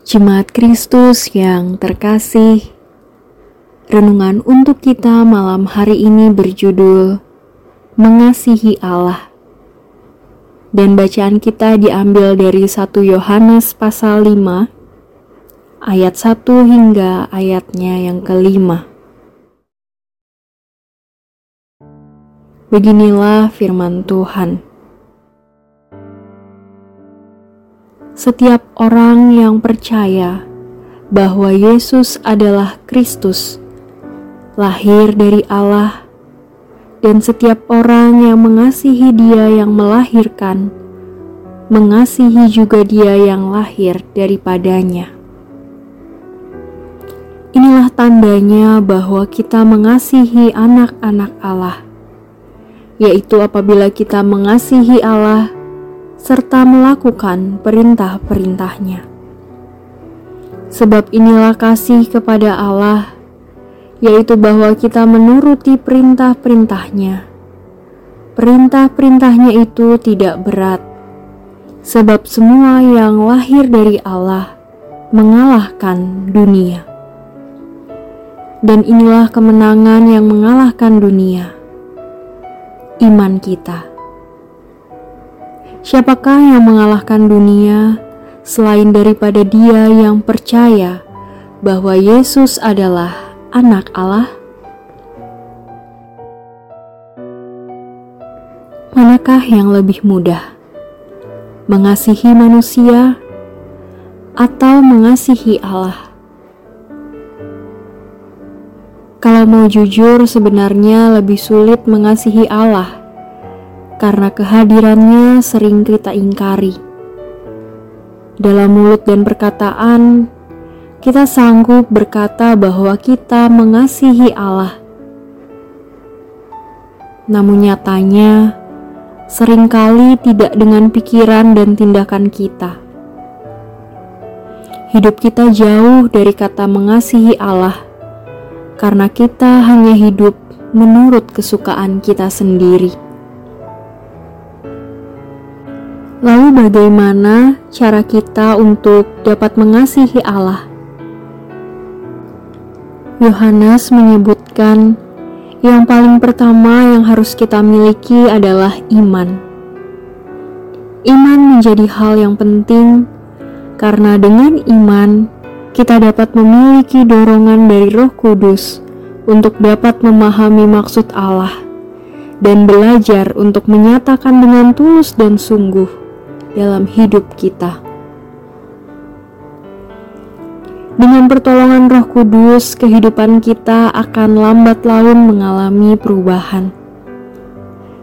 Jemaat Kristus yang terkasih, renungan untuk kita malam hari ini berjudul Mengasihi Allah. Dan bacaan kita diambil dari 1 Yohanes pasal 5 ayat 1 hingga ayatnya yang kelima. Beginilah firman Tuhan. Setiap orang yang percaya bahwa Yesus adalah Kristus, lahir dari Allah, dan setiap orang yang mengasihi Dia yang melahirkan, mengasihi juga Dia yang lahir daripadanya. Inilah tandanya bahwa kita mengasihi anak-anak Allah, yaitu apabila kita mengasihi Allah serta melakukan perintah-perintahnya. Sebab inilah kasih kepada Allah, yaitu bahwa kita menuruti perintah-perintahnya. Perintah-perintahnya itu tidak berat, sebab semua yang lahir dari Allah mengalahkan dunia. Dan inilah kemenangan yang mengalahkan dunia, iman kita. Siapakah yang mengalahkan dunia selain daripada Dia yang percaya bahwa Yesus adalah Anak Allah? Manakah yang lebih mudah, mengasihi manusia atau mengasihi Allah? Kalau mau jujur, sebenarnya lebih sulit mengasihi Allah karena kehadirannya sering kita ingkari. Dalam mulut dan perkataan, kita sanggup berkata bahwa kita mengasihi Allah. Namun nyatanya, sering kali tidak dengan pikiran dan tindakan kita. Hidup kita jauh dari kata mengasihi Allah, karena kita hanya hidup menurut kesukaan kita sendiri. Lalu, bagaimana cara kita untuk dapat mengasihi Allah? Yohanes menyebutkan yang paling pertama yang harus kita miliki adalah iman. Iman menjadi hal yang penting karena dengan iman kita dapat memiliki dorongan dari Roh Kudus untuk dapat memahami maksud Allah dan belajar untuk menyatakan dengan tulus dan sungguh dalam hidup kita. Dengan pertolongan Roh Kudus, kehidupan kita akan lambat laun mengalami perubahan.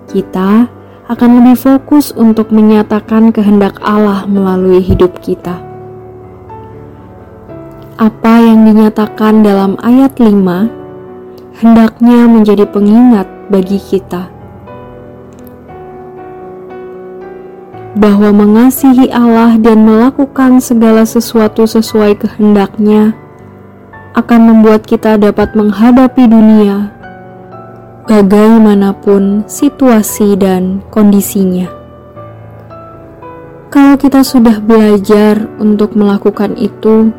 Kita akan lebih fokus untuk menyatakan kehendak Allah melalui hidup kita. Apa yang dinyatakan dalam ayat 5 hendaknya menjadi pengingat bagi kita bahwa mengasihi Allah dan melakukan segala sesuatu sesuai kehendaknya akan membuat kita dapat menghadapi dunia bagaimanapun situasi dan kondisinya. Kalau kita sudah belajar untuk melakukan itu,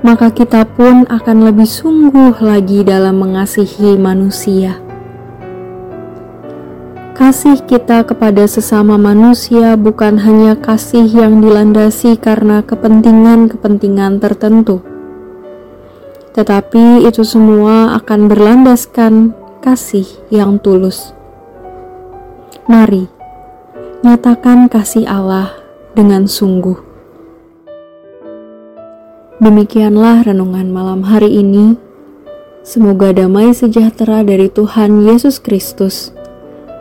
maka kita pun akan lebih sungguh lagi dalam mengasihi manusia. Kasih kita kepada sesama manusia bukan hanya kasih yang dilandasi karena kepentingan-kepentingan tertentu, tetapi itu semua akan berlandaskan kasih yang tulus. Mari nyatakan kasih Allah dengan sungguh. Demikianlah renungan malam hari ini. Semoga damai sejahtera dari Tuhan Yesus Kristus